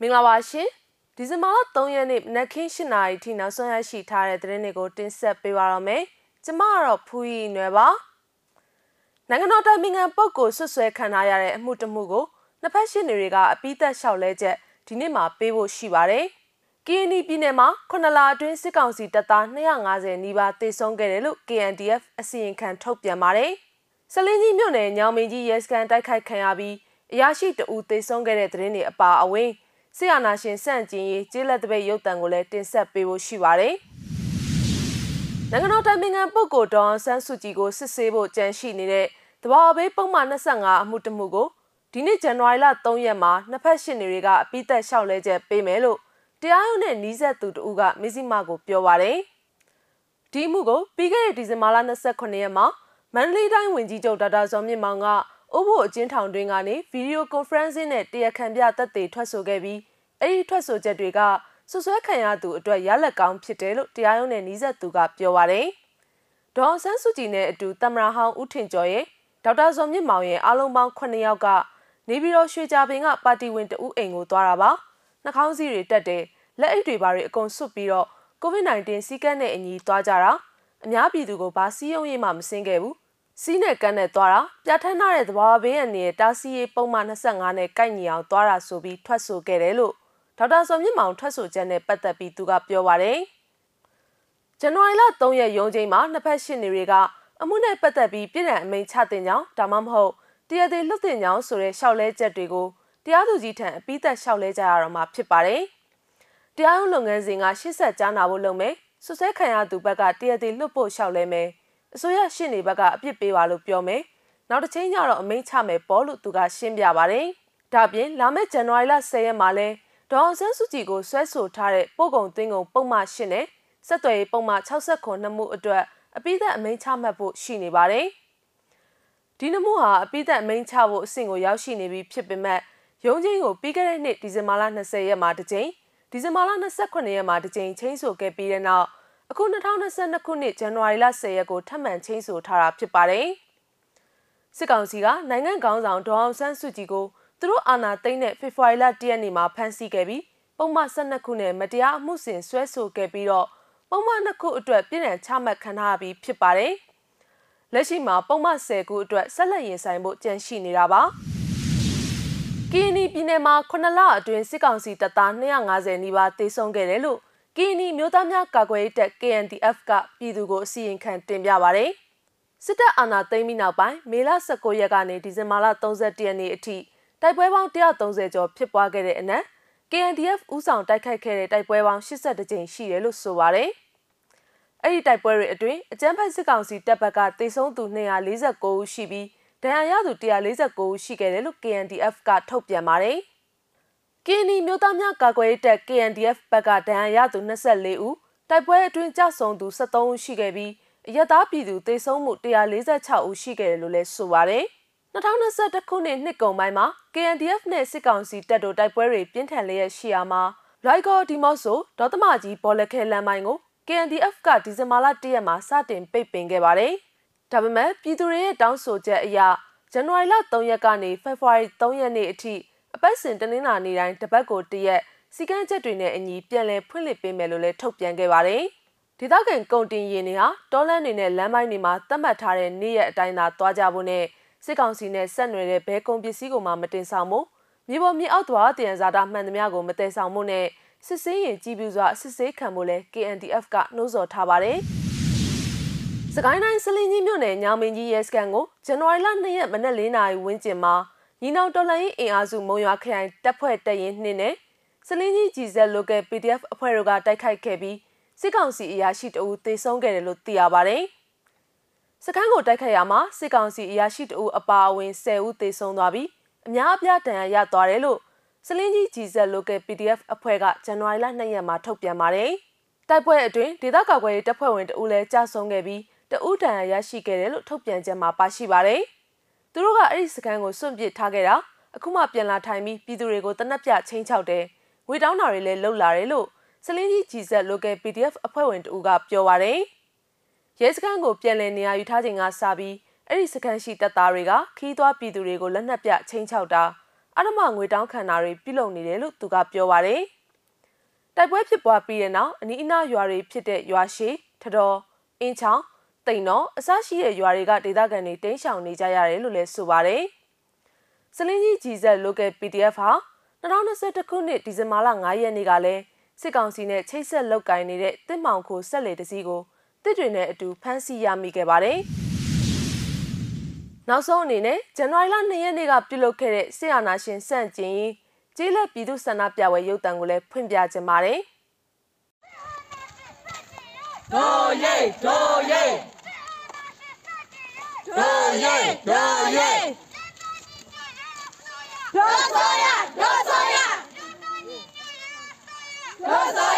မင်္ဂလာပါရှင်ဒီဇင်ဘာလ3ရက်နေ့နက်ခင်း8နာရီထိနောက်ဆုံးရရှိထားတဲ့သတင်းတွေကိုတင်ဆက်ပေးပါရမယ်ကျမကတော့ဖူးရီနွယ်ပါနိုင်ငံတော်တိုင်ပင်ခံပုဂ္ဂိုလ်ဆွဆွဲခံထားရတဲ့အမှုတမှုကိုနှစ်ဖက်ရှင်းနေတွေကအပိသက်လျှောက်လဲချက်ဒီနေ့မှပေးဖို့ရှိပါတယ်။ KND ပြည်နယ်မှာခုနလအတွင်းစစ်ကောင်စီတပ်သား250နီးပါးသေဆုံးခဲ့တယ်လို့ KNDF အစီရင်ခံထုတ်ပြန်ပါတယ်။စလင်းကြီးမြို့နယ်ညောင်မင်းကြီးရဲစခန်းတိုက်ခိုက်ခံရပြီးအရာရှိတဦးသေဆုံးခဲ့တဲ့သတင်းတွေအပါအဝင် ဆီယနာရှင်စန့်ကျင်ရေးကျေးလက်တပိတ်ရုပ်တံကိုလည်းတင်ဆက်ပေးဖို့ရှိပါတယ်။နိုင်ငံတော်တိုင်ပင်ခံပုဂ္ဂိုလ်ဒေါ်ဆန်းစုကြည်ကိုစစ်ဆေးဖို့ကြံရှိနေတဲ့တဘာဝဘေးပုံမှန်25အမှုတမှုကိုဒီနေ့ဇန်နဝါရီလ3ရက်မှာနှစ်ဖက်ရှင်တွေကအပိသက်လျှောက်လဲချက်ပေးမယ်လို့တရားရုံးနဲ့နှီးဆက်သူတို့ကမစ္စည်းမကိုပြောပါတယ်။ဒီမှုကိုပြီးခဲ့တဲ့ဒီဇင်ဘာလ29ရက်မှာမန္တလေးတိုင်းဝန်ကြီးချုပ်ဒေါက်တာဇော်မြင့်မောင်ကဥဖို့အချင်းထောင်တွင်းကနေဗီဒီယိုကွန်ဖရင့်စင်းနဲ့တရားခံပြသက်သေထွက်ဆိုခဲ့ပြီး အဲ့ဒီထွက်ဆိုချက်တွေကဆွဆွဲခံရသူအတွက်ရလက်ကောင်းဖြစ်တယ်လို့တရားရုံးနဲ့နှီးဆက်သူကပြောပါတယ်။ဒေါ်ဆန်းစုကြည်နဲ့အတူတမရဟောင်းဦးထင်ကျော်ရဲ့ဒေါက်တာဇော်မြင့်မောင်ရဲ့အားလုံးပေါင်း9ယောက်ကနေပြီးတော့ရွှေကြပင်ကပါတီဝင်တဦးအိမ်ကိုသွားတာပါနှာခေါင်းစည်းတွေတက်တယ်လက်အိတ်တွေပါတွေအကုန်ဆွတ်ပြီးတော့ COVID-19 စီးကပ်နဲ့အညီသွားကြတာအများပြည်သူကိုဘာစည်းရုံးရေးမှမစင်းခဲ့ဘူးစီးနဲ့ကန်းနဲ့သွားတာပြဋ္ဌာန်းထားတဲ့သဘာဝဘေးအန္တရာယ်တားဆီးရေးပုံမှန်25နဲ့ကိုက်ညီအောင်သွားတာဆိုပြီးထွက်ဆိုခဲ့တယ်လို့ ဒေါက်တာစောမြင့်မောင်ထွက်ဆိုချက်နဲ့ပတ်သက်ပြီးသူကပြောပါတယ်ဇန်နဝါရီလ3ရက်ရုံးချိန်မှာနှစ်ဖက်ရှင်းနေတွေကအမှုနဲ့ပတ်သက်ပြီးပြည်ထောင်အမိန့်ချတင်ကြောင်းဒါမှမဟုတ်တရားသေးလွတ်တင်ကြောင်းဆိုတဲ့လျှောက်လဲချက်တွေကိုတရားသူကြီးထံအပိသက်လျှောက်လဲကြရတော့မှာဖြစ်ပါတယ်။တရားရုံးလုပ်ငန်းစဉ်ကရှေ့ဆက်ကြားနာဖို့လုပ်မယ်။ဆွဆွဲခံရသူဘက်ကတရားသေးလွတ်ဖို့လျှောက်လဲမယ်။အစိုးရရှင်းနေဘက်ကအပြစ်ပေးပါလို့ပြောမယ်။နောက်တစ်ချိန်ကျတော့အမိန့်ချမယ်ပေါ့လို့သူကရှင်းပြပါတယ်။ဒါပြင်လာမယ့်ဇန်နဝါရီလ10ရက်မှာလဲ ဒေါအောင်ဆန်းစုကြည်ကိုဆွဲဆိုထားတဲ့ပို့ကုံသွင်းကုံပုံမှန်ရှင်းနဲ့ဆက်သွယ်ရေးပုံမှန်69နှစ်မှုအတွက်အပိသက်အမိန့်ချမှတ်ဖို့ရှိနေပါတယ်။ဒီနမှုဟာအပိသက်အမိန့်ချဖို့အဆင့်ကိုရောက်ရှိနေပြီဖြစ်ပေမဲ့ရုံးချင်းကိုပြီးခဲ့တဲ့နှစ်ဒီဇင်ဘာလ20ရက်မှာတစ်ကြိမ်ဒီဇင်ဘာလ29ရက်မှာတစ်ကြိမ်ချင်းဆိုခဲ့ပြီးတဲ့နောက်အခု2022ခုနှစ်ဇန်နဝါရီလ10ရက်ကိုထပ်မံချင်းဆိုထားတာဖြစ်ပါတယ်။စစ်ကောင်စီကနိုင်ငံကောင်းဆောင်ဒေါအောင်ဆန်းစုကြည်ကို သူတို့အာဏာသိမ်းတဲ့ဖေဖော်ဝါရီလ10ရက်နေ့မှာဖမ်းဆီးခဲ့ပြီးပုံမှန်12ခုနဲ့မတရားအမှုဆင်ဆွဲဆိုခဲ့ပြီးတော့ပုံမှန်2ခုအတွက်ပြည်နယ်ချမှတ်ခံထားရပြီးဖြစ်ပါတယ်။လက်ရှိမှာပုံမှန်10ခုအတွက်ဆက်လက်ရင်ဆိုင်ဖို့ကြံရှိနေတာပါ။ကီနီပြည်နယ်မှာ9လအတွင်းစစ်ကောင်စီတပ်သား250နီးပါးသေဆုံးခဲ့တယ်လို့ကီနီမျိုးသားများကာကွယ်ရေးတပ် KNDF ကပြည်သူကိုအစီရင်ခံတင်ပြပါရယ်။စစ်တပ်အာဏာသိမ်းပြီးနောက်ပိုင်းမေလ19ရက်ကနေဒီဇင်ဘာလ31ရက်နေ့အထိ တိုက်ပွဲပေါင်း130ကျော်ဖြစ်ပွားခဲ့တဲ့အနက် KNDF ဦးဆောင်တိုက်ခိုက်ခဲ့တဲ့တိုက်ပွဲပေါင်း82ကြိမ်ရှိတယ်လို့ဆိုပါရယ်။အဲ့ဒီတိုက်ပွဲတွေအတွင်းအကြမ်းဖက်စစ်ကောင်စီတပ်ဘက်ကတေဆုံးသူ249ဦးရှိပြီးဒဏ်ရာရသူ149ဦးရှိခဲ့တယ်လို့ KNDF ကထုတ်ပြန်ပါတယ်။ KNI မြို့သားများကာကွယ်ရေးတပ် KNDF ဘက်ကဒဏ်ရာရသူ24ဦးတိုက်ပွဲအတွင်းကြဆုံသူ73ဦးရှိခဲ့ပြီးအရသားပြည်သူတေဆုံးမှု146ဦးရှိခဲ့တယ်လို့လည်းဆိုပါတယ်။ 2021ခုနှစ်နှစ်ကုန်ပိုင်းမှာ KNDF နဲ့စစ်ကောင်စီတပ်တို့တိုက်ပွဲတွေပြင်းထန်လျက်ရှိရာမှာလိုက်ကောဒီမော့ဆိုဒေါသမကြီးဘော်လခဲလမ်းပိုင်းကို KNDF ကဒီဇင်ဘာလ1ရက်မှာစတင်ပိတ်ပင်ခဲ့ပါတယ်။ဒါပေမဲ့ပြည်သူတွေရဲ့တောင်းဆိုချက်အရဇန်နဝါရီလ3ရက်ကနေဖေဖော်ဝါရီ3ရက်နေ့အထိအပတ်စဉ်တနင်္လာနေ့တိုင်းတပတ်ကိုတရက်စီကန်းချက်တွေနဲ့အညီပြန်လည်ဖွင့်လှစ်ပေးမယ်လို့လည်းထုတ်ပြန်ခဲ့ပါတယ်။ဒေသခံကုန်တင်ရင်တွေဟာတောလန့်တွေနဲ့လမ်းပိုင်းတွေမှာသတ်မှတ်ထားတဲ့နေ့ရက်အတိုင်းသာသွားကြဖို့နဲ့ စစ်ကောင်စီနဲ့ဆက်နွယ်တဲ့ဘဲကုန်ပစ္စည်းကိုမှမတင်ဆောင်မှုမြေပေါ်မြေအောက်သွားတည်ရန်ဇာတာမှန်သမျှကိုမတည်ဆောင်မှုနဲ့စစ်ဆေးရင်ကြည်ပြူစွာစစ်ဆေးခံဖို့လဲ KNDF ကနှိုးဆော်ထားပါတယ်။စကိုင်းတိုင်းစလင်းကြီးမြို့နယ်ညောင်မင်းကြီးရဲစခန်းကိုဇန်နဝါရီလ2ရက်မနက်4နာရီဝန်းကျင်မှာညီနောင်တော်လှန်ရေးအင်အားစုမုံရွာခရိုင်တပ်ဖွဲ့တပ်ရင်းနှင်းနဲ့စလင်းကြီးကြီးစက် local PDF အဖွဲ့တို့ကတိုက်ခိုက်ခဲ့ပြီးစစ်ကောင်စီအရာရှိတအူသေဆုံးခဲ့တယ်လို့သိရပါတယ်။ စခန်းကိုတိုက်ခိုက်ရမှာစစ်ကောင်စီအရာရှိတအူအပါအဝင်10ဦးသေဆုံးသွားပြီးအများအပြားဒဏ်ရာရသွားတယ်လို့စလင်းကြီးကြီးစက် local PDF အဖွဲ့ကဇန်နဝါရီလ2ရက်မှာထုတ်ပြန်ပါတယ်။တိုက်ပွဲအတွင်းဒေသကာကွယ်ရေးတပ်ဖွဲ့ဝင်တဦးလည်းကြာဆုံးခဲ့ပြီးတဦးတန်ရရှိခဲ့တယ်လို့ထုတ်ပြန်ချက်မှာပါရှိပါတယ်။သူတို့ကအဲ့ဒီစကန်ကိုစွန့်ပစ်ထားခဲ့တာအခုမှပြန်လာထိုင်ပြီးပြည်သူတွေကိုတနက်ပြချင်းချောက်တယ်။ငွေတောင်းတာတွေလည်းလှုပ်လာတယ်လို့စလင်းကြီးကြီးစက် local PDF အဖွဲ့ဝင်တဦးကပြောပါတယ်။ ရဲစခန်းကိုပြန်လည်နေရာယူထားချိန်ကစပြီးအဲ့ဒီစခန်းရှိတပ်သားတွေကခီးသွွားပြည်သူတွေကိုလက်နက်ပြချင်းချောက်တာအဓမ္မငွေတောင်းခံတာတွေပြုလုပ်နေတယ်လို့သူကပြောပါတယ်။တိုက်ပွဲဖြစ်ပွားပြီးတဲ့နောက်အနီးအနားရွာတွေဖြစ်တဲ့ရွာရှိထတော်အင်းချောင်းတိန်တော်အစရှိတဲ့ရွာတွေကဒေသခံတွေတင်းရှောင်နေကြရတယ်လို့လည်းဆိုပါတယ်။စလင်းကြီးကြီးဆက် local PDF ဟာ2021ခုနှစ်ဒီဇင်ဘာလ9ရက်နေ့ကလည်းစစ်ကောင်စီနဲ့ချိတ်ဆက်လုပ်ကိုင်နေတဲ့တစ်မောင်ခိုဆက်လေတစည်းကို တစ်တွေနဲ့အတူဖမ်းဆီးရမိခဲ့ပါတယ်။နောက်ဆုံးအနေနဲ့ဇန်နဝါရီလ2ရက်နေ့ကပြုလုပ်ခဲ့တဲ့ဆီယနာရှင်စန့်ကျင်ရေးကျေးလက်ပြည်သူ့ဆန္ဒပြပွဲရုပ်တံကိုလည်းဖွင့်ပြခြင်းပါတယ်။တော်ရိတ်တော်ရိတ်တော်ရိတ်တော်ရိတ်ဒေါ်ဆိုရဒေါ်ဆိုရဒေါ်ဆိုရ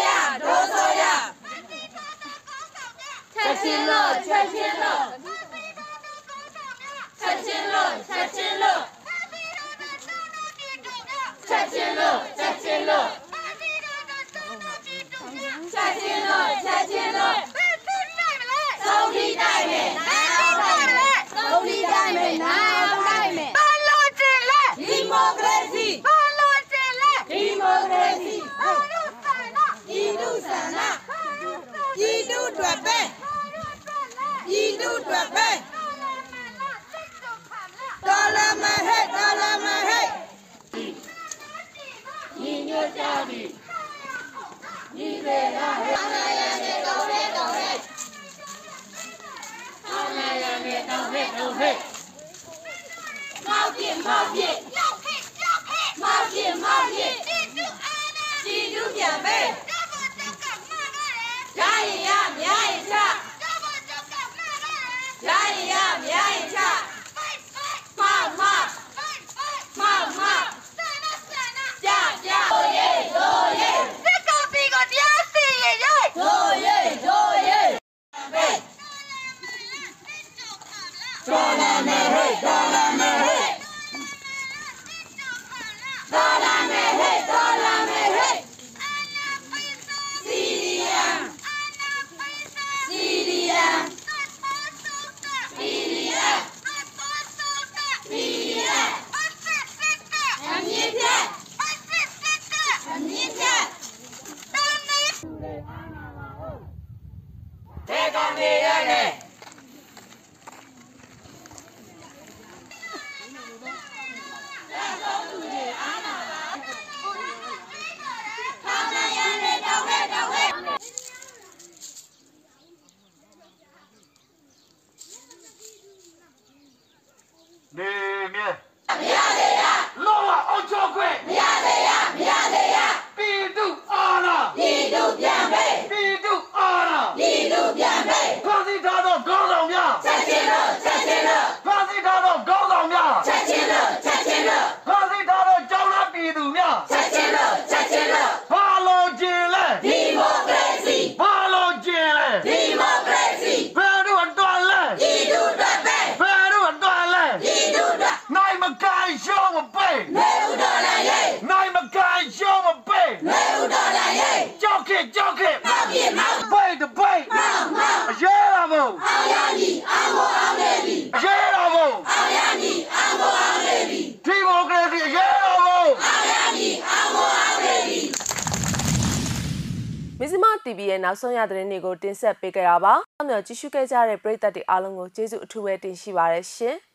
山间乐，山间乐，他是一个在广场边。山间乐，山间乐，他是一个在大道边中间。山间乐，山间乐，他是一个在大道区中间。山间乐，山间乐，美丽大美，美丽大美，美丽大美。 ကြပြီညီတွေရဟဲ့အာရရဲ့တော်ရဲတော်ရဲအာရရဲ့တော်ရဲတော်ရဲမောက်ပြမောက်ပြမောက်ပြမောက်ပြ ni မဇ္ဈိမ TV ရဲ့နောက်ဆုံးရသတင်းတွေကိုတင်ဆက်ပေးကြတာပါ။အမြော်ကြည့်ရှုခဲ့ကြတဲ့ပရိသတ်တွေအားလုံးကိုကျေးဇူးအထူးပဲတင်ရှိပါရရှင်။